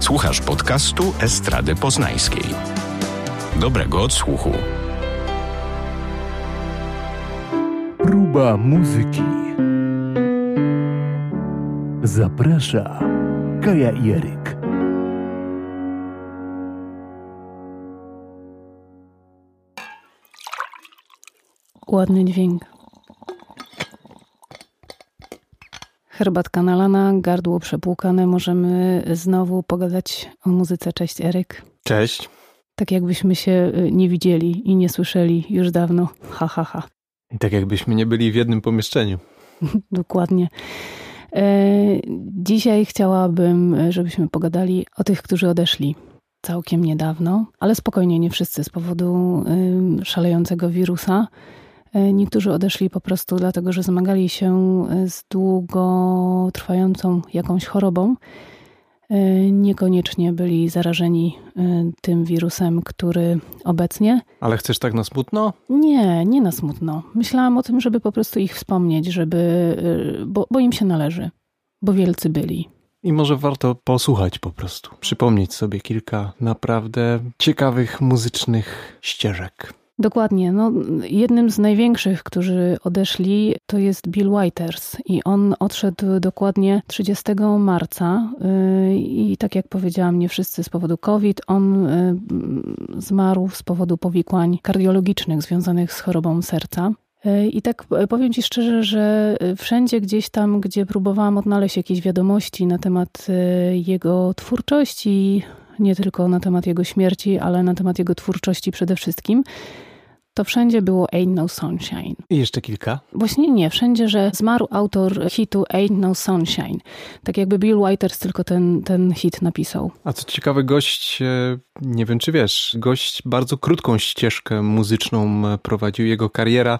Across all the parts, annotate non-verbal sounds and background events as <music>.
Słuchasz podcastu Estrady Poznańskiej. Dobrego odsłuchu. Próba muzyki. Zaprasza Kaja Jeryk. Ładny dźwięk. Herbatka nalana, gardło przepłukane. Możemy znowu pogadać o muzyce. Cześć, Eryk. Cześć. Tak jakbyśmy się y, nie widzieli i nie słyszeli już dawno. Ha, ha, ha. I tak jakbyśmy nie byli w jednym pomieszczeniu. <laughs> Dokładnie. E, dzisiaj chciałabym, żebyśmy pogadali o tych, którzy odeszli całkiem niedawno, ale spokojnie, nie wszyscy z powodu szalejącego wirusa. E, niektórzy odeszli po prostu dlatego, że zmagali się z długotrwającą jakąś chorobą. E, niekoniecznie byli zarażeni e, tym wirusem, który obecnie. Ale chcesz tak na smutno? Nie, nie na smutno. Myślałam o tym, żeby po prostu ich wspomnieć, żeby, bo, bo im się należy, bo wielcy byli. I może warto posłuchać po prostu, przypomnieć sobie kilka naprawdę ciekawych muzycznych ścieżek. Dokładnie. No, jednym z największych, którzy odeszli, to jest Bill Whiters i on odszedł dokładnie 30 marca y, i tak jak powiedziałam, nie wszyscy z powodu COVID. On y, zmarł z powodu powikłań kardiologicznych związanych z chorobą serca. Y, I tak powiem Ci szczerze, że wszędzie gdzieś tam, gdzie próbowałam odnaleźć jakieś wiadomości na temat jego twórczości, nie tylko na temat jego śmierci, ale na temat jego twórczości przede wszystkim, to wszędzie było Ain't No Sunshine. I jeszcze kilka? Właśnie nie, wszędzie, że zmarł autor hitu Ain't No Sunshine. Tak jakby Bill Whiters tylko ten, ten hit napisał. A co ciekawe, gość, e, nie wiem czy wiesz, gość bardzo krótką ścieżkę muzyczną e, prowadził. Jego kariera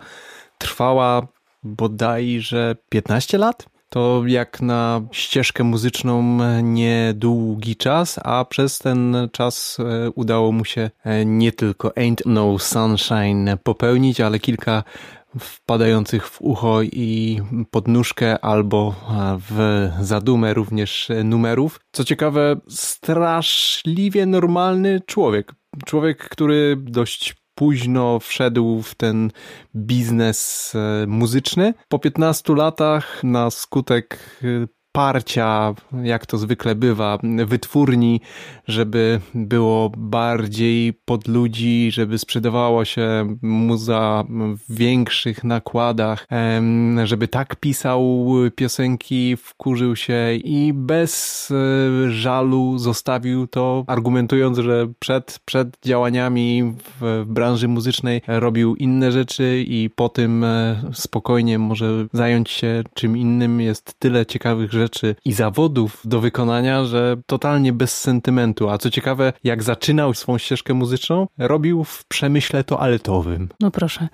trwała bodajże 15 lat? To jak na ścieżkę muzyczną niedługi czas, a przez ten czas e, udało mu się e, nie tylko Ain't No Sunshine popełnić, ale kilka wpadających w ucho i podnóżkę albo e, w zadumę również numerów. Co ciekawe, straszliwie normalny człowiek. Człowiek, który dość późno wszedł w ten biznes e, muzyczny. Po 15 latach na skutek e, parcia, jak to zwykle bywa, wytwórni, żeby było bardziej pod ludzi, żeby sprzedawało się muza w większych nakładach, żeby tak pisał piosenki, wkurzył się i bez e, żalu zostawił to, argumentując, że przed, przed działaniami w branży muzycznej robił inne rzeczy i po tym e, spokojnie może zająć się czym innym. Jest tyle ciekawych rzeczy, rzeczy i zawodów do wykonania, że totalnie bez sentymentu. A co ciekawe, jak zaczynał swą ścieżkę muzyczną, robił w przemyśle toaletowym. No proszę.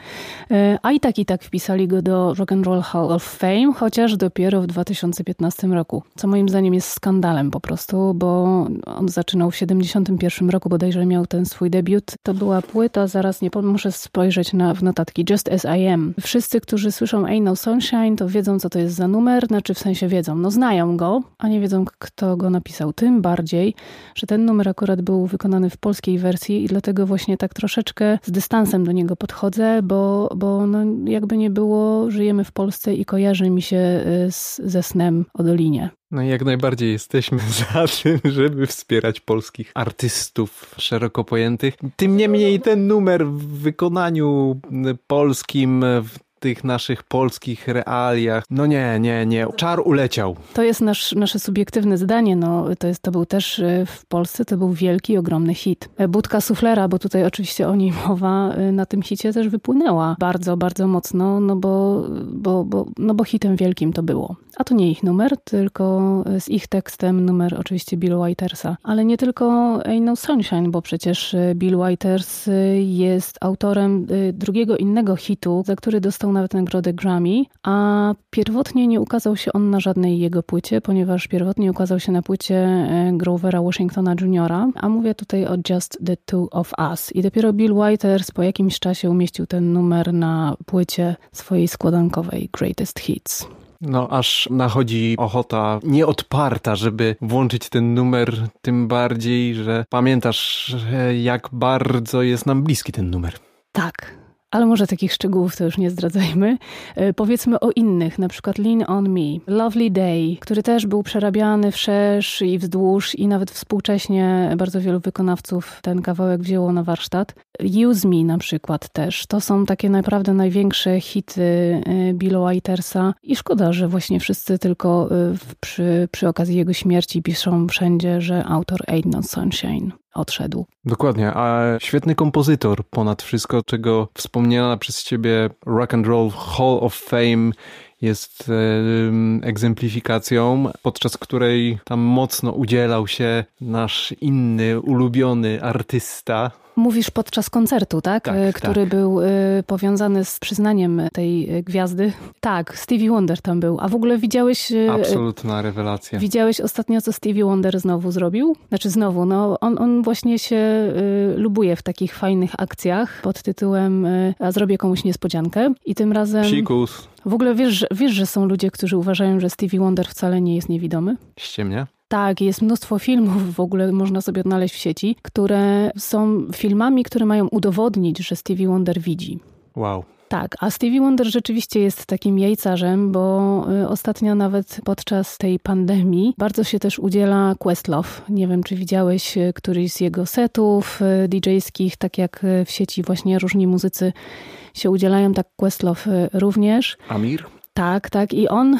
E, a i tak i tak wpisali go do Rock and Roll Hall of Fame, chociaż dopiero w 2015 roku. Co moim zdaniem jest skandalem po prostu, bo on zaczynał w 71 roku, bodajże miał ten swój debiut. To była płyta, zaraz nie muszę spojrzeć na, w notatki, Just As I Am. Wszyscy, którzy słyszą Ain't No Sunshine, to wiedzą, co to jest za numer, znaczy w sensie wiedzą, no znają go, a nie wiedzą, kto go napisał. Tym bardziej, że ten numer akurat był wykonany w polskiej wersji i dlatego właśnie tak troszeczkę z dystansem do niego podchodzę, bo, bo no jakby nie było, żyjemy w Polsce i kojarzy mi się y, z, ze snem o Dolinie. No i jak najbardziej jesteśmy <laughs> za tym, żeby wspierać polskich artystów szeroko pojętych. Tym niemniej ten numer w wykonaniu polskim, w tych naszych polskich realiach. No nie, nie, nie. Czar uleciał. To jest nasz, nasze subiektywne zdanie. No, to, jest, to był też e, w Polsce, to był wielki, ogromny hit. E, Budka Suflera, bo tutaj oczywiście o niej <laughs> mowa, e, na tym hicie też wypłynęła bardzo, bardzo mocno, no bo, bo, bo, no bo hitem wielkim to było. A to nie ich numer, tylko z ich tekstem numer oczywiście Bill Whitersa. Ale nie tylko Ain't No Sunshine, bo przecież Bill Whiters jest autorem drugiego innego hitu, za który dostał nawet nagrodę Grammy, a pierwotnie nie ukazał się on na żadnej jego płycie, ponieważ pierwotnie ukazał się na płycie e, Grovera Washingtona Jr., a mówię tutaj o Just the Two of Us. I dopiero Bill Whiters po jakimś czasie umieścił ten numer na płycie swojej składankowej Greatest Hits. No, aż nachodzi ochota nieodparta, żeby włączyć ten numer, tym bardziej, że pamiętasz, jak bardzo jest nam bliski ten numer. Tak, ale może takich szczegółów to już nie zdradzajmy. E, powiedzmy o innych, na przykład Lean On Me, Lovely Day, który też był przerabiany wszerz i wzdłuż i nawet współcześnie bardzo wielu wykonawców ten kawałek wzięło na warsztat. Use Me na przykład też. To są takie naprawdę największe hity e, Billa Whitersa i szkoda, że właśnie wszyscy tylko e, przy, przy okazji jego śmierci piszą wszędzie, że autor Ain't No Sunshine odszedł. Dokładnie, a świetny kompozytor ponad wszystko, czego wspomniana przez ciebie Rock and Roll Hall of Fame jest egzemplifikacją, podczas której tam mocno udzielał się nasz inny, ulubiony artysta, Mówisz podczas koncertu, tak? tak e, Który tak. był y, powiązany z przyznaniem tej e, gwiazdy. Tak, Stevie Wonder tam był. A w ogóle widziałeś... Y, Absolutna rewelacja. Widziałeś ostatnio, co Stevie Wonder znowu zrobił? Znaczy znowu, no on, on właśnie się y, lubuje w takich fajnych akcjach pod tytułem a zrobię komuś niespodziankę. I tym razem... Psikus. W ogóle wiesz, wiesz, że są ludzie, którzy uważają, że Stevie Wonder wcale nie jest niewidomy? Ściemnia? Tak, jest mnóstwo filmów w ogóle, można sobie odnaleźć w sieci, które są filmami, które mają udowodnić, że Stevie Wonder widzi. Wow. Tak, a Stevie Wonder rzeczywiście jest takim jajcarzem, bo y, ostatnio nawet podczas tej pandemii bardzo się też udziela Questlove. Nie wiem, czy widziałeś y, któryś z jego setów y, DJ-skich, tak jak w sieci właśnie różni muzycy się udzielają, tak Questlove również. Amir? Tak, tak i on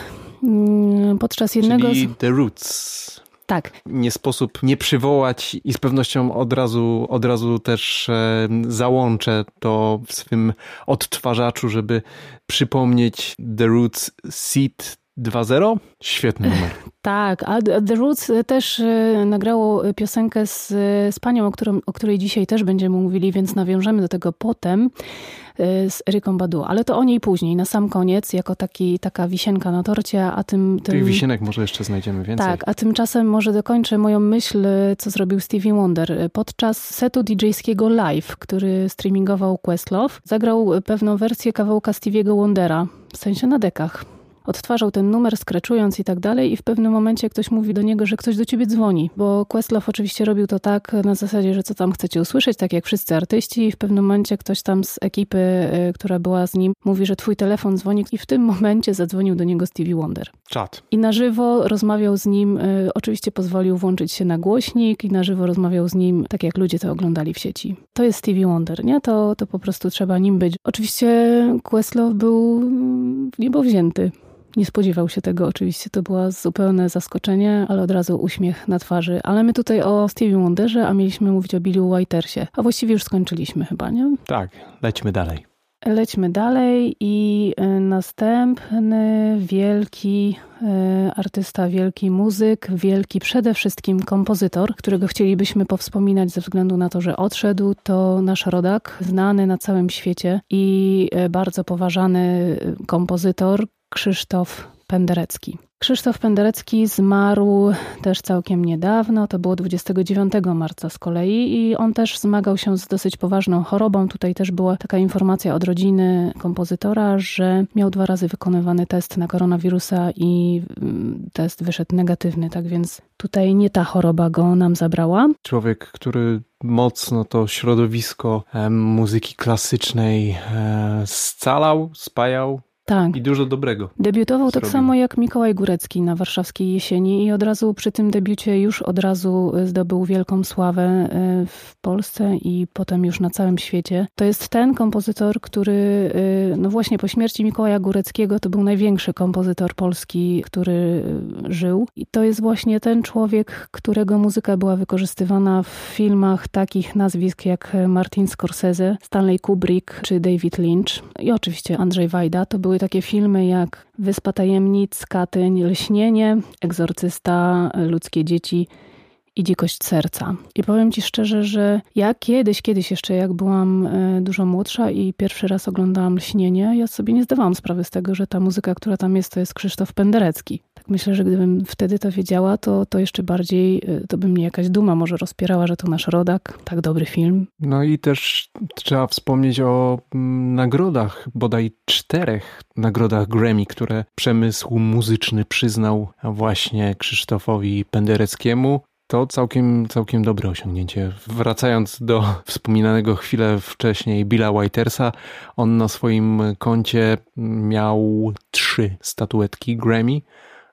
podczas jednego Czyli z... The Roots. Tak. Nie sposób nie przywołać i z pewnością od razu, od razu też e, załączę to w swym odtwarzaczu, żeby przypomnieć The Roots Seed 2.0. Świetny numer. <laughs> Tak, a The Roots też e, nagrało piosenkę z, z panią, o, którą, o której dzisiaj też będziemy mówili, więc nawiążemy do tego potem e, z Eryką Badu, ale to o niej później, na sam koniec, jako taki, taka wisienka na torcie, a tym... tym Tych wisienek może jeszcze znajdziemy więcej. Tak, a tymczasem może dokończę moją myśl, co zrobił Stevie Wonder. Podczas setu DJ-skiego live, który streamingował Questlove, zagrał pewną wersję kawałka Stevie'ego Wondera, w sensie na dekach odtwarzał ten numer, skreczując i tak dalej i w pewnym momencie ktoś mówi do niego, że ktoś do ciebie dzwoni, bo Questlove oczywiście robił to tak na zasadzie, że co tam chcecie usłyszeć, tak jak wszyscy artyści i w pewnym momencie ktoś tam z ekipy, y, która była z nim, mówi, że twój telefon dzwoni i w tym momencie zadzwonił do niego Stevie Wonder. Czad. I na żywo rozmawiał z nim, y, oczywiście pozwolił włączyć się na głośnik i na żywo rozmawiał z nim, tak jak ludzie to oglądali w sieci. To jest Stevie Wonder, nie? To, to po prostu trzeba nim być. Oczywiście Questlove był w niebo wzięty. Nie spodziewał się tego oczywiście, to było zupełne zaskoczenie, ale od razu uśmiech na twarzy. Ale my tutaj o Stevie Wonderze, a mieliśmy mówić o Billu Whitersie. A właściwie już skończyliśmy chyba, nie? Tak, lećmy dalej. Lećmy dalej i następny wielki artysta, wielki muzyk, wielki przede wszystkim kompozytor, którego chcielibyśmy powspominać ze względu na to, że odszedł, to nasz rodak, znany na całym świecie i bardzo poważany kompozytor, Krzysztof Penderecki. Krzysztof Penderecki zmarł też całkiem niedawno, to było 29 marca z kolei i on też zmagał się z dosyć poważną chorobą. Tutaj też była taka informacja od rodziny kompozytora, że miał dwa razy wykonywany test na koronawirusa i mm, test wyszedł negatywny, tak więc tutaj nie ta choroba go nam zabrała. Człowiek, który mocno to środowisko muzyki klasycznej e, scalał, spajał, tak. I dużo dobrego. Debiutował tak zrobił. tak samo jak Mikołaj Górecki na warszawskiej jesieni i od razu przy tym debiucie już od razu zdobył wielką sławę e, w Polsce i potem już na całym świecie. To jest ten kompozytor, który e, no właśnie po śmierci Mikołaja Góreckiego to był największy kompozytor polski, który żył. I to jest właśnie ten człowiek, którego muzyka była wykorzystywana w filmach takich nazwisk jak Martin Scorsese, Stanley Kubrick czy David Lynch i oczywiście Andrzej Wajda. To były były takie filmy jak Wyspa Tajemnic, Katyń, Lśnienie, Egzorcysta, Ludzkie Dzieci i Dzikość Serca. I powiem Ci szczerze, że ja kiedyś, kiedyś jeszcze jak byłam e, dużo młodsza i pierwszy raz oglądałam Lśnienie, ja sobie nie zdawałam sprawy z tego, że ta muzyka, która tam jest, to jest Krzysztof Penderecki. Tak Myślę, że gdybym wtedy to wiedziała, to, to jeszcze bardziej, y, to by mnie jakaś duma może rozpierała, że to nasz rodak, tak dobry film. No i też trzeba wspomnieć o mm, nagrodach, bodaj czterech nagrodach Grammy, które przemysł muzyczny przyznał właśnie Krzysztofowi Pendereckiemu. To całkiem, całkiem dobre osiągnięcie. Wracając do wspominanego chwilę wcześniej Billa Whitersa, on na swoim koncie miał trzy statuetki Grammy,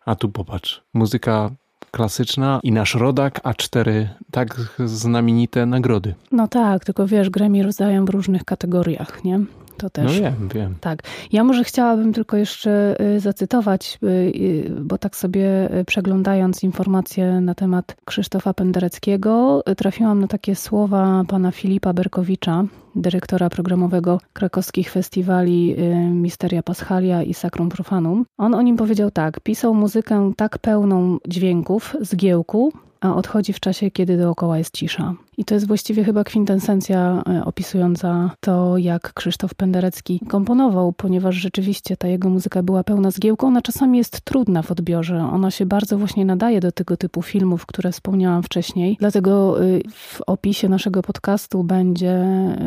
a tu popatrz, muzyka klasyczna i nasz rodak, a cztery tak znamienite nagrody. No tak, tylko wiesz, Grammy rozdają w różnych kategoriach, nie? To też. No wiem, wiem. Tak. Ja może chciałabym tylko jeszcze y, zacytować, y, y, bo tak sobie przeglądając informacje na temat Krzysztofa Pendereckiego, trafiłam na takie słowa pana Filipa Berkowicza, dyrektora programowego krakowskich festiwali Misteria Paschalia i Sacrum Profanum. On o nim powiedział tak: pisał muzykę tak pełną dźwięków, zgiełku, a odchodzi w czasie, kiedy dookoła jest cisza. I to jest właściwie chyba kwintesencja e, opisująca to, jak Krzysztof Penderecki komponował, ponieważ rzeczywiście ta jego muzyka była pełna zgiełku. Ona czasami jest trudna w odbiorze. Ona się bardzo właśnie nadaje do tego typu filmów, które wspomniałam wcześniej. Dlatego y, w opisie naszego podcastu będzie,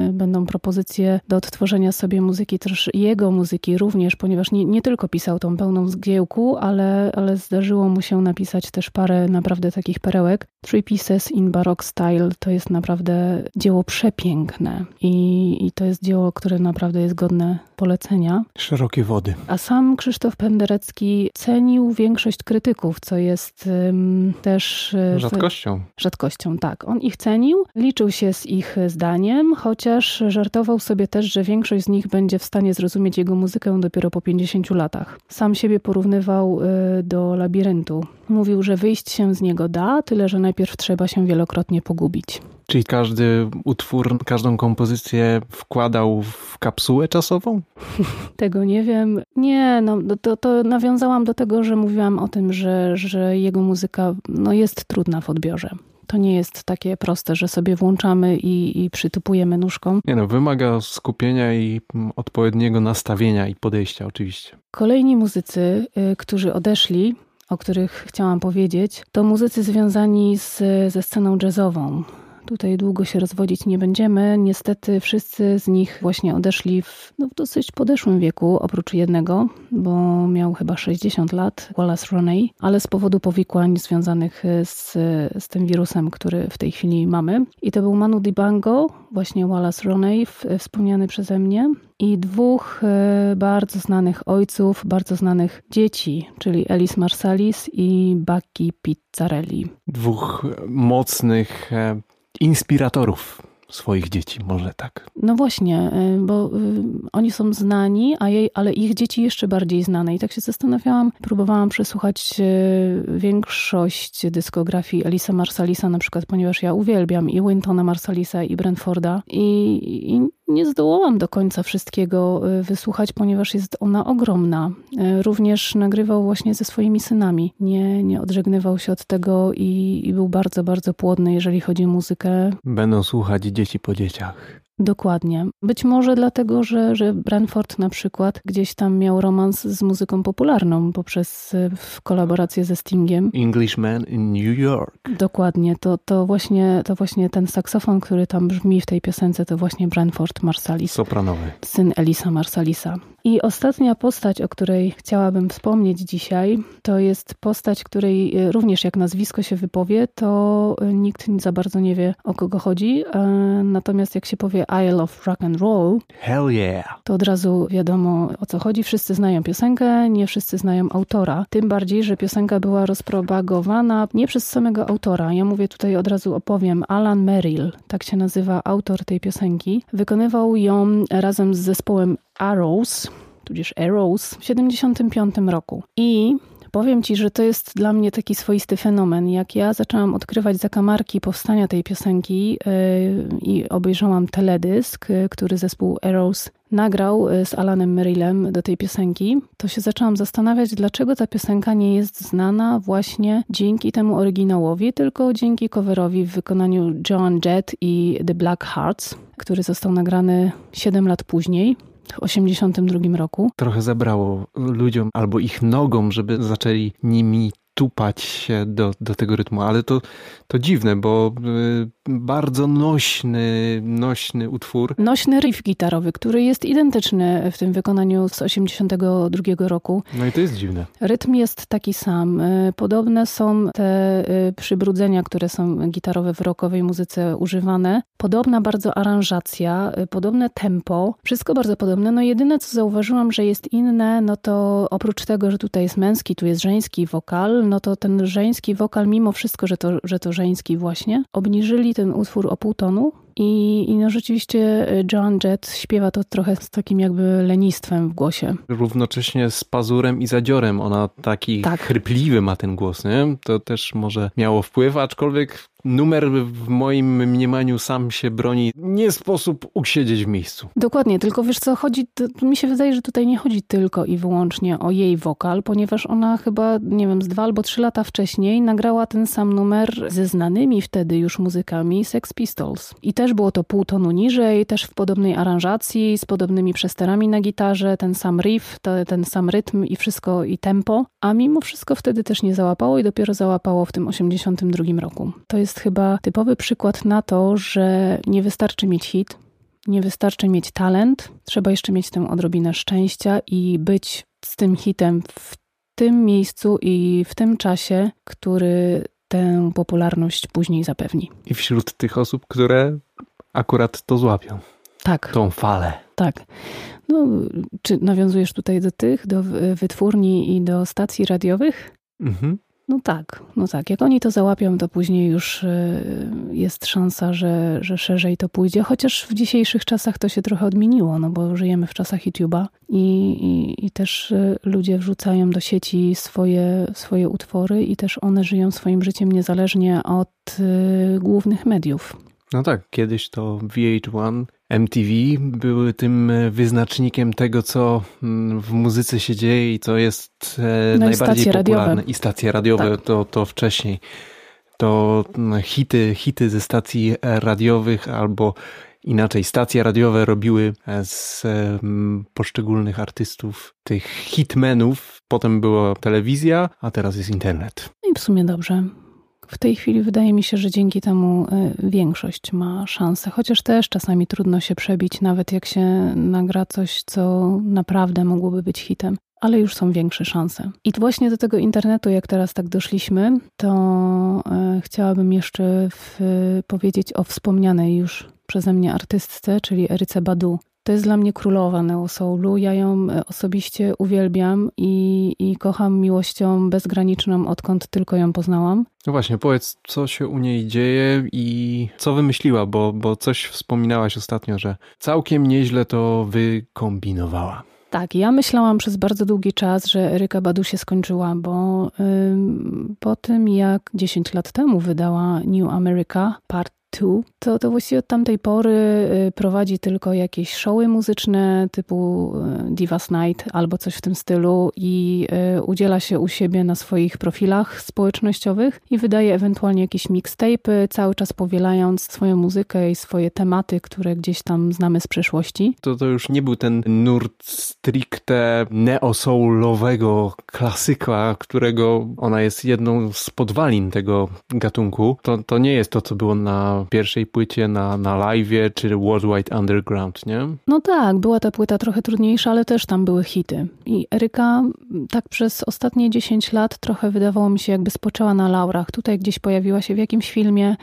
y, będą propozycje do odtworzenia sobie muzyki, też jego muzyki również, ponieważ nie, nie tylko pisał tą pełną zgiełku, ale, ale zdarzyło mu się napisać też parę naprawdę takich perełek. Three Pieces in Baroque Style to jest naprawdę dzieło przepiękne i, i to jest dzieło, które naprawdę jest godne polecenia. Szerokie wody. A sam Krzysztof Penderecki cenił większość krytyków, co jest um, też... E, rzadkością. Rzadkością, tak. On ich cenił, liczył się z ich zdaniem, chociaż żartował sobie też, że większość z nich będzie w stanie zrozumieć jego muzykę dopiero po 50 latach. Sam siebie porównywał y, do labiryntu. Mówił, że wyjść się z niego da, tyle że najpierw trzeba się wielokrotnie pogubić. Czyli każdy utwór, każdą kompozycję wkładał w kapsułę czasową? <laughs> Tego nie wiem. Nie, no to, to nawiązałam do tego, że mówiłam o tym, że, że jego muzyka no, jest trudna w odbiorze. To nie jest takie proste, że sobie włączamy i, i przytupujemy nóżką. Nie no, wymaga skupienia i odpowiedniego nastawienia i podejścia oczywiście. Kolejni muzycy, y, którzy odeszli, o których chciałam powiedzieć, to muzycy związani z, ze sceną jazzową. Tutaj długo się rozwodzić nie będziemy. Niestety wszyscy z nich właśnie odeszli w, no, w dosyć podeszłym wieku, oprócz jednego, bo miał chyba 60 lat, Wallace Roney, ale z powodu powikłań związanych z, z tym wirusem, który w tej chwili mamy. I to był Manu Dibango, właśnie Wallace Roney, wspomniany przeze mnie, i dwóch e, bardzo znanych ojców, bardzo znanych dzieci, czyli Elis Marsalis i Bucky Pizzarelli. Dwóch mocnych e, inspiratorów swoich dzieci, może tak. No właśnie, y, bo y, oni są znani, a jej, ale ich dzieci jeszcze bardziej znane. I tak się zastanawiałam, próbowałam przesłuchać y, większość dyskografii Elisa Marsalisa na przykład, ponieważ ja uwielbiam i Wintona Marsalisa i Brentforda i, i nie zdołałam do końca wszystkiego wysłuchać, ponieważ jest ona ogromna. Również nagrywał właśnie ze swoimi synami. Nie, nie odżegnywał się od tego i, i był bardzo, bardzo płodny, jeżeli chodzi o muzykę. Będą słuchać dzieci po dzieciach. Dokładnie. Być może dlatego, że, że Branford na przykład gdzieś tam miał romans z muzyką popularną poprzez e, kolaborację ze Stingiem. Englishman in New York. Dokładnie. To, to, właśnie, to właśnie ten saksofon, który tam brzmi w tej piosence, to właśnie Branford Marsalis. Sopranowy. Syn Elisa Marsalisa. I ostatnia postać, o której chciałabym wspomnieć dzisiaj, to jest postać, której e, również jak nazwisko się wypowie, to e, nikt za bardzo nie wie o kogo chodzi. Natomiast jak się powie Isle of Rock and Roll, Hell yeah. to od razu wiadomo o co chodzi. Wszyscy znają piosenkę, nie wszyscy znają autora. Tym bardziej, że piosenka była rozpropagowana nie przez samego autora. Ja mówię tutaj od razu opowiem. Alan Merrill, tak się nazywa autor tej piosenki. Wykonywał ją razem z zespołem Arrows, tudzież Arrows w 75 roku. I Powiem ci, że to jest dla mnie taki swoisty fenomen. Jak ja zaczęłam odkrywać zakamarki powstania tej piosenki yy, i obejrzałam teledysk, yy, który zespół Arrows nagrał yy, z Alanem Merrillem do tej piosenki, to się zaczęłam zastanawiać, dlaczego ta piosenka nie jest znana właśnie dzięki temu oryginałowi, tylko dzięki coverowi w wykonaniu Joan Jett i The Black Hearts, który został nagrany 7 lat później w 82 roku. Trochę zabrało ludziom albo ich nogom, żeby zaczęli nimi tupać się do, do tego rytmu, ale to, to dziwne, bo y, bardzo nośny, nośny utwór. Nośny riff gitarowy, który jest identyczny w tym wykonaniu z 82 roku. No i to jest dziwne. Rytm jest taki sam. Y, podobne są te y, przybrudzenia, które są gitarowe w rockowej muzyce używane. Podobna bardzo aranżacja, podobne tempo. Wszystko bardzo podobne. No jedyne, co zauważyłam, że jest inne, no to oprócz tego, że tutaj jest męski, tu jest żeński wokal, no to ten żeński wokal, mimo wszystko, że to, że to żeński właśnie, obniżyli ten utwór o pół tonu i, I no rzeczywiście y, Joan Jett śpiewa to trochę z takim jakby lenistwem w głosie. Równocześnie z pazurem i zadziorem. Ona taki tak. chrypliwy ma ten głos, nie? To też może miało wpływ, aczkolwiek numer w moim mniemaniu sam się broni. Nie sposób usiedzieć w miejscu. Dokładnie, tylko wiesz co, chodzi, mi się wydaje, że tutaj nie chodzi tylko i wyłącznie o jej wokal, ponieważ ona chyba, nie wiem, z dwa albo trzy lata wcześniej nagrała ten sam numer ze znanymi wtedy już muzykami Sex Pistols. I też było to pół tonu niżej, też w podobnej aranżacji, z podobnymi przesterami na gitarze, ten sam riff, ten sam rytm i wszystko, i tempo. A mimo wszystko wtedy też nie załapało i dopiero załapało w tym 82 roku. To jest chyba typowy przykład na to, że nie wystarczy mieć hit, nie wystarczy mieć talent, trzeba jeszcze mieć tę odrobinę szczęścia i być z tym hitem w tym miejscu i w tym czasie, który tę popularność później zapewni. I wśród tych osób, które akurat to złapią. Tak. Tą falę. Tak. No, czy nawiązujesz tutaj do tych, do wytwórni i do stacji radiowych? Mhm. No tak, no tak. Jak oni to załapią, to później już y, jest szansa, że, że szerzej to pójdzie. Chociaż w dzisiejszych czasach to się trochę odmieniło, no bo żyjemy w czasach YouTube'a i, i, i też y, ludzie wrzucają do sieci swoje, swoje utwory i też one żyją swoim życiem niezależnie od y, głównych mediów. No tak, kiedyś to VH1, MTV były tym wyznacznikiem tego, co mm, w muzyce się dzieje i co jest e, no najbardziej popularne. Radiowe. I stacje radiowe tak. to, to wcześniej. To mm, hity, hity ze stacji radiowych albo inaczej stacje radiowe robiły e, z poszczególnych artystów tych hitmenów. Potem była telewizja, a teraz jest internet. No i w sumie dobrze. W tej chwili wydaje mi się, że dzięki temu e, większość ma szansę, chociaż też czasami trudno się przebić, nawet jak się nagra coś, co naprawdę mogłoby być hitem ale już są większe szanse. I właśnie do tego internetu, jak teraz tak doszliśmy, to e, chciałabym jeszcze w, powiedzieć o wspomnianej już przeze mnie artystce, czyli Eryce Badu. To jest dla mnie królowa neosoulu. Ja ją e, osobiście uwielbiam i, i kocham miłością bezgraniczną, odkąd tylko ją poznałam. No właśnie, powiedz, co się u niej dzieje i co wymyśliła, bo, bo coś wspominałaś ostatnio, że całkiem nieźle to wykombinowała. Tak, ja myślałam przez bardzo długi czas, że Eryka Badu się skończyła, bo po tym jak 10 lat temu wydała New America Part to, to właściwie od tamtej pory y, prowadzi tylko jakieś showy muzyczne typu y, Divas Night albo coś w tym stylu i y, udziela się u siebie na swoich profilach społecznościowych i wydaje ewentualnie jakieś mixtape'y, cały czas powielając swoją muzykę i swoje tematy, które gdzieś tam znamy z przeszłości. To, to już nie był ten nurt stricte neo-soulowego klasyka, którego ona jest jedną z podwalin tego gatunku. To, to nie jest to, co było na pierwszej płycie na, na live, czy Worldwide Underground, nie? No tak, była ta płyta trochę trudniejsza, ale też tam były hity. I Eryka tak przez ostatnie 10 lat trochę wydawało mi się jakby spoczęła na laurach. Tutaj gdzieś pojawiła się w jakimś filmie,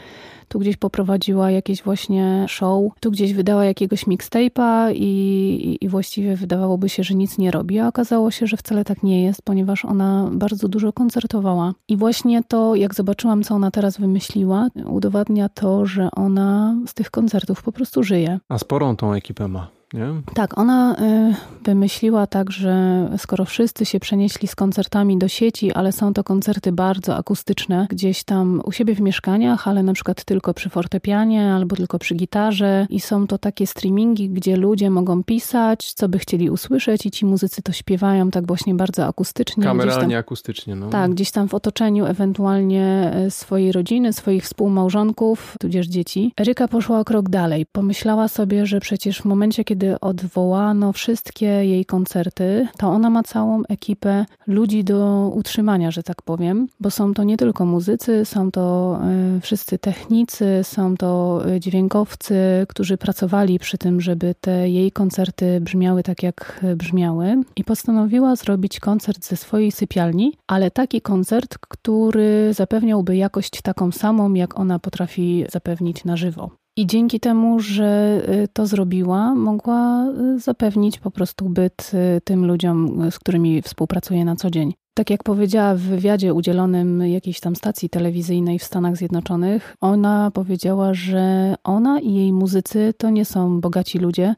tu gdzieś poprowadziła jakieś właśnie show, tu gdzieś wydała jakiegoś mixtape'a i, i, i, właściwie wydawałoby się, że nic nie robi, a okazało się, że wcale tak nie jest, ponieważ ona bardzo dużo koncertowała. I właśnie to, jak zobaczyłam, co ona teraz wymyśliła, udowadnia to, że ona z tych koncertów po prostu żyje. A sporą tą ekipę ma. Nie? Tak, ona y, wymyśliła tak, że skoro wszyscy się przenieśli z koncertami do sieci, ale są to koncerty bardzo akustyczne, gdzieś tam u siebie w mieszkaniach, ale na przykład tylko przy fortepianie albo tylko przy gitarze i są to takie streamingi, gdzie ludzie mogą pisać, co by chcieli usłyszeć i ci muzycy to śpiewają tak właśnie bardzo akustycznie. Kameralnie, tam, akustycznie. No. Tak, gdzieś tam w otoczeniu ewentualnie e, swojej rodziny, swoich współmałżonków, tudzież dzieci. Eryka poszła o krok dalej. Pomyślała sobie, że przecież w momencie, kiedy kiedy odwołano wszystkie jej koncerty, to ona ma całą ekipę ludzi do utrzymania, że tak powiem, bo są to nie tylko muzycy, są to e, wszyscy technicy, są to e, dźwiękowcy, którzy pracowali przy tym, żeby te jej koncerty brzmiały tak, jak brzmiały. I postanowiła zrobić koncert ze swojej sypialni, ale taki koncert, który zapewniałby jakość taką samą, jak ona potrafi zapewnić na żywo. I dzięki temu, że y, to zrobiła, mogła y, zapewnić po prostu byt y, tym ludziom, z którymi współpracuje na co dzień. Tak jak powiedziała w wywiadzie udzielonym jakiejś tam stacji telewizyjnej w Stanach Zjednoczonych, ona powiedziała, że ona i jej muzycy to nie są bogaci ludzie,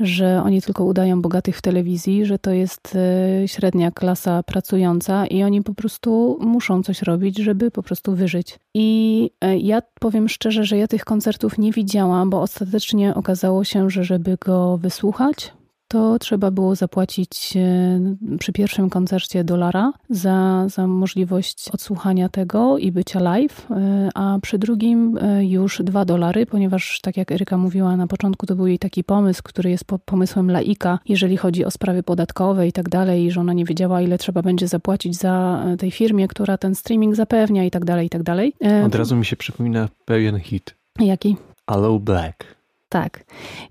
że oni tylko udają bogatych w telewizji, że to jest e, średnia klasa pracująca i oni po prostu muszą coś robić, żeby po prostu wyżyć. I e, ja powiem szczerze, że ja tych koncertów nie widziałam, bo ostatecznie okazało się, że żeby go wysłuchać, to trzeba było zapłacić e, przy pierwszym koncercie dolara za, za możliwość odsłuchania tego i bycia live, e, a przy drugim e, już dwa dolary, ponieważ tak jak Eryka mówiła na początku, to był jej taki pomysł, który jest pomysłem laika, jeżeli chodzi o sprawy podatkowe i tak dalej, że ona nie wiedziała, ile trzeba będzie zapłacić za tej firmie, która ten streaming zapewnia i tak dalej, i tak dalej. Od razu mi się przypomina pewien hit. Jaki? Hello Black. Tak.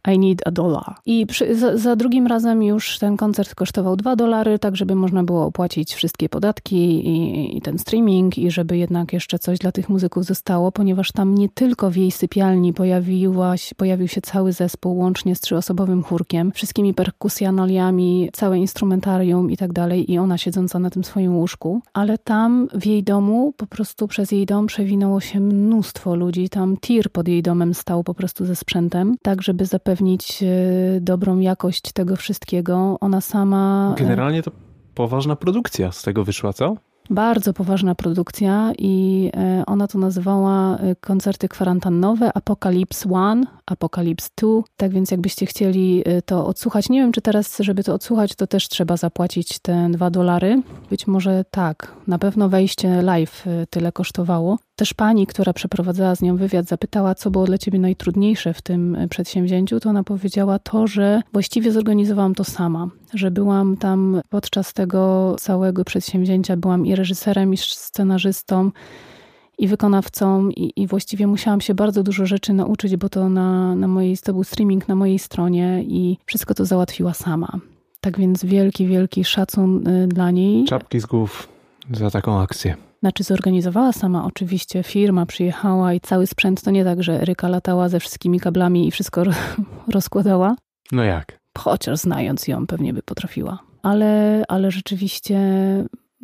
I need a dollar. I przy, za, za, drugim razem już ten koncert kosztował 2 dolary, tak żeby można było opłacić wszystkie podatki i, i, ten streaming i żeby jednak jeszcze coś dla tych muzyków zostało, ponieważ tam nie tylko w jej sypialni pojawiłaś, pojawił się cały zespół łącznie z trzyosobowym chórkiem, wszystkimi perkusjanoliami, całe instrumentarium i tak dalej i ona siedząca na tym swoim łóżku, ale tam w jej domu po prostu przez jej dom przewinęło się mnóstwo ludzi, tam tir pod jej domem stał po prostu ze sprzętem tak żeby zapewnić e, dobrą jakość tego wszystkiego. Ona sama. E, Generalnie to poważna produkcja z tego wyszła, co? Bardzo poważna produkcja i e, ona to nazywała koncerty kwarantannowe Apocalypse One, Apocalypse Two. Tak więc jakbyście chcieli to odsłuchać, nie wiem czy teraz, żeby to odsłuchać, to też trzeba zapłacić te dwa dolary. Być może tak, na pewno wejście live tyle kosztowało. Też pani, która przeprowadzała z nią wywiad, zapytała, co było dla ciebie najtrudniejsze w tym e, przedsięwzięciu, to ona powiedziała to, że właściwie zorganizowałam to sama, że byłam tam podczas tego całego przedsięwzięcia, byłam i reżyserem, i scenarzystą, i wykonawcą i, i, właściwie musiałam się bardzo dużo rzeczy nauczyć, bo to na, na mojej, to był streaming na mojej stronie i wszystko to załatwiła sama. Tak więc wielki, wielki szacun y, dla niej. Czapki z głów za taką akcję. Znaczy zorganizowała sama oczywiście, firma przyjechała i cały sprzęt to nie tak, że Ryka latała ze wszystkimi kablami i wszystko <laughs> rozkładała. No jak? Chociaż znając ją pewnie by potrafiła. Ale, ale rzeczywiście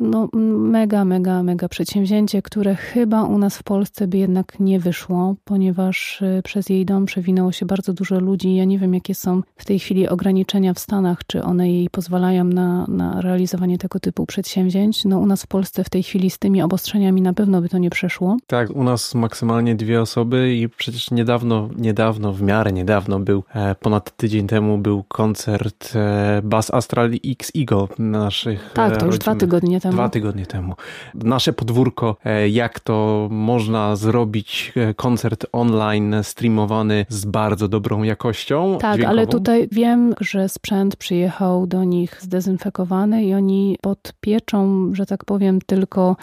no, mega, mega, mega przedsięwzięcie, które chyba u nas w Polsce by jednak nie wyszło, ponieważ y, przez jej dom przewinęło się bardzo dużo ludzi. Ja nie wiem, jakie są w tej chwili ograniczenia w Stanach, czy one jej pozwalają na, na realizowanie tego typu przedsięwzięć. No u nas w Polsce w tej chwili z tymi obostrzeniami na pewno by to nie przeszło. Tak, u nas maksymalnie dwie osoby i przecież niedawno, niedawno, w miarę niedawno był, e, ponad tydzień temu był koncert e, Bass Astral X Ego naszych Tak, to już dwa tygodnie temu temu. Dwa tygodnie temu. Nasze podwórko, e, jak to można zrobić e, koncert online streamowany z bardzo dobrą jakością. Tak, dźwiękową. ale tutaj wiem, że sprzęt przyjechał do nich zdezynfekowany i oni pod pieczą, że tak powiem, tylko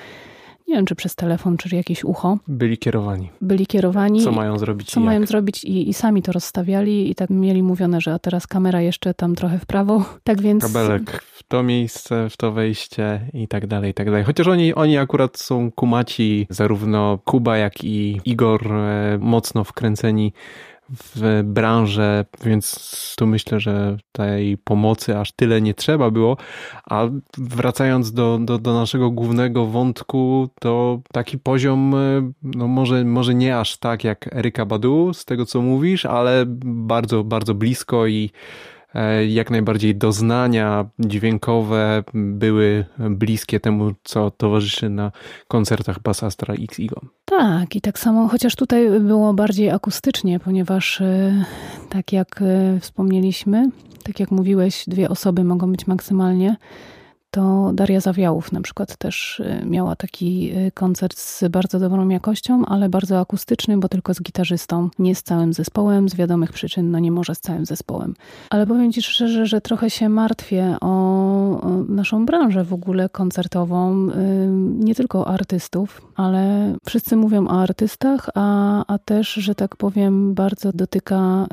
nie wiem, czy przez telefon, czy jakieś ucho. Byli kierowani. Byli kierowani. Co mają zrobić? Co mają zrobić i, i, sami to rozstawiali i tak mieli mówione, że a teraz kamera jeszcze tam trochę w prawo. <laughs> Tak więc... Kabelek w to miejsce, w to wejście i tak dalej, i tak dalej. Chociaż oni, oni akurat są kumaci, zarówno Kuba, jak i Igor, e, mocno wkręceni w branżę, więc tu myślę, że tej pomocy aż tyle nie trzeba było. A wracając do, do, do naszego głównego wątku, to taki poziom, e, no może, może nie aż tak jak Eryka Badu, z tego co mówisz, ale bardzo, bardzo blisko i jak najbardziej doznania dźwiękowe były bliskie temu, co towarzyszy na koncertach Bass Astra X Igo. Tak, i tak samo, chociaż tutaj było bardziej akustycznie, ponieważ e, tak jak e, wspomnieliśmy, tak jak mówiłeś, dwie osoby mogą być maksymalnie to Daria Zawiałów na przykład też y, miała taki y, koncert z bardzo dobrą jakością, ale bardzo akustycznym, bo tylko z gitarzystą, nie z całym zespołem, z wiadomych przyczyn, no nie może z całym zespołem. Ale powiem Ci szczerze, że trochę się martwię o naszą branżę w ogóle koncertową, nie tylko artystów, ale wszyscy mówią o artystach, a, a też, że tak powiem, bardzo dotyka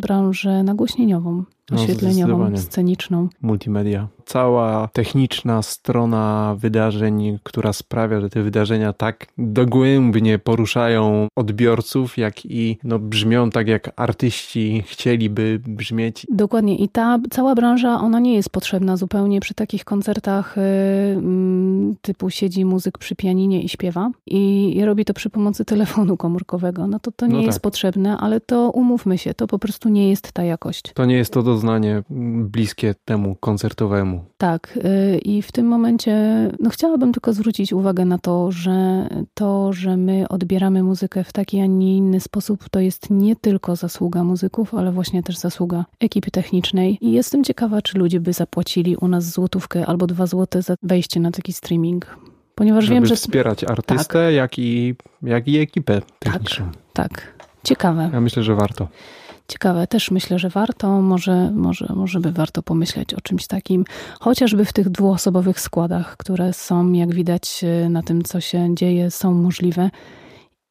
branżę nagłośnieniową oświetleniową, no, sceniczną. Multimedia. Cała techniczna strona wydarzeń, która sprawia, że te wydarzenia tak dogłębnie poruszają odbiorców, jak i no, brzmią tak, jak artyści chcieliby brzmieć. Dokładnie. I ta cała branża, ona nie jest potrzebna zupełnie przy takich koncertach yy, typu siedzi muzyk przy pianinie i śpiewa i, i robi to przy pomocy telefonu komórkowego. No to to nie no jest tak. potrzebne, ale to umówmy się, to po prostu nie jest ta jakość. To nie jest to do doznanie bliskie temu koncertowemu. Tak. Y, I w tym momencie no chciałabym tylko zwrócić uwagę na to, że to, że my odbieramy muzykę w taki, a nie inny sposób, to jest nie tylko zasługa muzyków, ale właśnie też zasługa ekipy technicznej. I jestem ciekawa, czy ludzie by zapłacili u nas złotówkę albo dwa złote za wejście na taki streaming. Ponieważ Żeby wiem, że. wspierać artystę, tak. jak, i, jak i ekipę techniczną. Tak, tak. Ciekawe. Ja myślę, że warto ciekawe. Też myślę, że warto, może, może, może by warto pomyśleć o czymś takim, chociażby w tych dwuosobowych składach, które są, jak widać y, na tym, co się dzieje, są możliwe.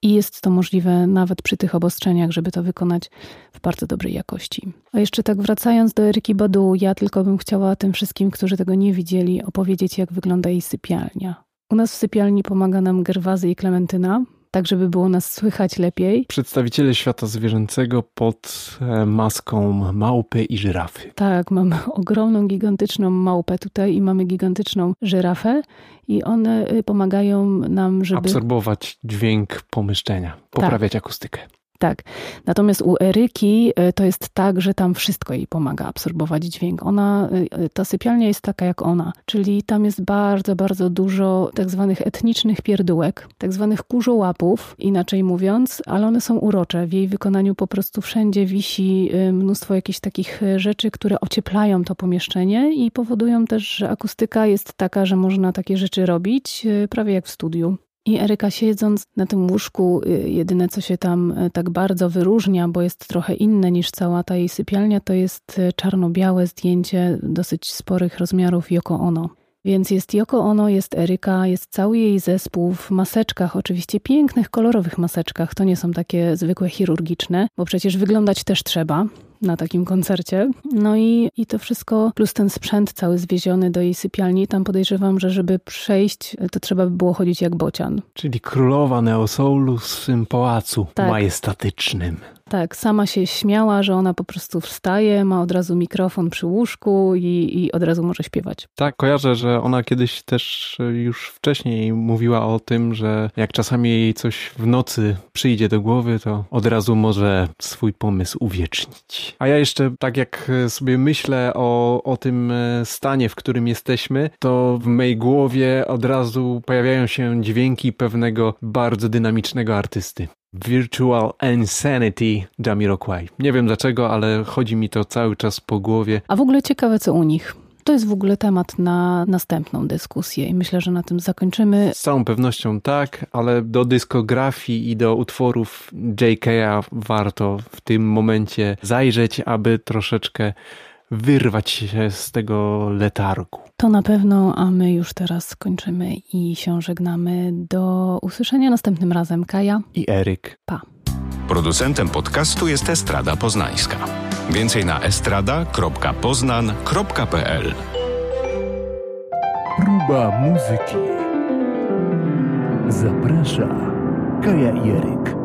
I jest to możliwe nawet przy tych obostrzeniach, żeby to wykonać w bardzo dobrej jakości. A jeszcze tak wracając do Eryki Badu, ja tylko bym chciała tym wszystkim, którzy tego nie widzieli, opowiedzieć, jak wygląda jej sypialnia. U nas w sypialni pomaga nam Gerwazy i Klementyna, tak żeby było nas słychać lepiej. Przedstawiciele świata zwierzęcego pod e, maską małpy i żyrafy. Tak, mamy <laughs> ogromną, gigantyczną małpę tutaj i mamy gigantyczną żyrafę i one y, pomagają nam, żeby... Absorbować dźwięk pomieszczenia, poprawiać tak. akustykę. Tak. Natomiast u Eryki e, to jest tak, że tam wszystko jej pomaga absorbować dźwięk. Ona, e, ta sypialnia jest taka jak ona, czyli tam jest bardzo, bardzo dużo tak zwanych etnicznych pierdółek, tak zwanych kurzołapów, inaczej mówiąc, ale one są urocze. W jej wykonaniu po prostu wszędzie wisi e, mnóstwo jakichś takich rzeczy, które ocieplają to pomieszczenie i powodują też, że akustyka jest taka, że można takie rzeczy robić prawie jak w studiu. I Eryka siedząc na tym łóżku, y, jedyne co się tam y, tak bardzo wyróżnia, bo jest trochę inne niż cała ta jej sypialnia, to jest y, czarno-białe zdjęcie dosyć sporych rozmiarów Yoko Ono. Więc jest Yoko Ono, jest Eryka, jest cały jej zespół w maseczkach, oczywiście pięknych, kolorowych maseczkach. To nie są takie zwykłe chirurgiczne, bo przecież wyglądać też trzeba na takim koncercie. No i, i to wszystko, plus ten sprzęt cały zwieziony do jej sypialni, tam podejrzewam, że żeby przejść, to trzeba by było chodzić jak bocian. Czyli królowa Neosoulu w swym pałacu tak. majestatycznym. Tak, sama się śmiała, że ona po prostu wstaje, ma od razu mikrofon przy łóżku i, i od razu może śpiewać. Tak, kojarzę, że ona kiedyś też już wcześniej mówiła o tym, że jak czasami jej coś w nocy przyjdzie do głowy, to od razu może swój pomysł uwiecznić. A ja jeszcze tak jak sobie myślę o, o tym stanie, w którym jesteśmy, to w mojej głowie od razu pojawiają się dźwięki pewnego bardzo dynamicznego artysty. Virtual Insanity Jamiroquai. Nie wiem dlaczego, ale chodzi mi to cały czas po głowie. A w ogóle ciekawe co u nich. To jest w ogóle temat na następną dyskusję i myślę, że na tym zakończymy. Z całą pewnością tak, ale do dyskografii i do utworów JK'a warto w tym momencie zajrzeć, aby troszeczkę wyrwać się z tego letargu. To na pewno, a my już teraz kończymy i się żegnamy. Do usłyszenia następnym razem. Kaja i Eryk. Pa. Producentem podcastu jest Estrada Poznańska. Więcej na estrada.poznan.pl Próba muzyki. Zaprasza Kaja i Eryk.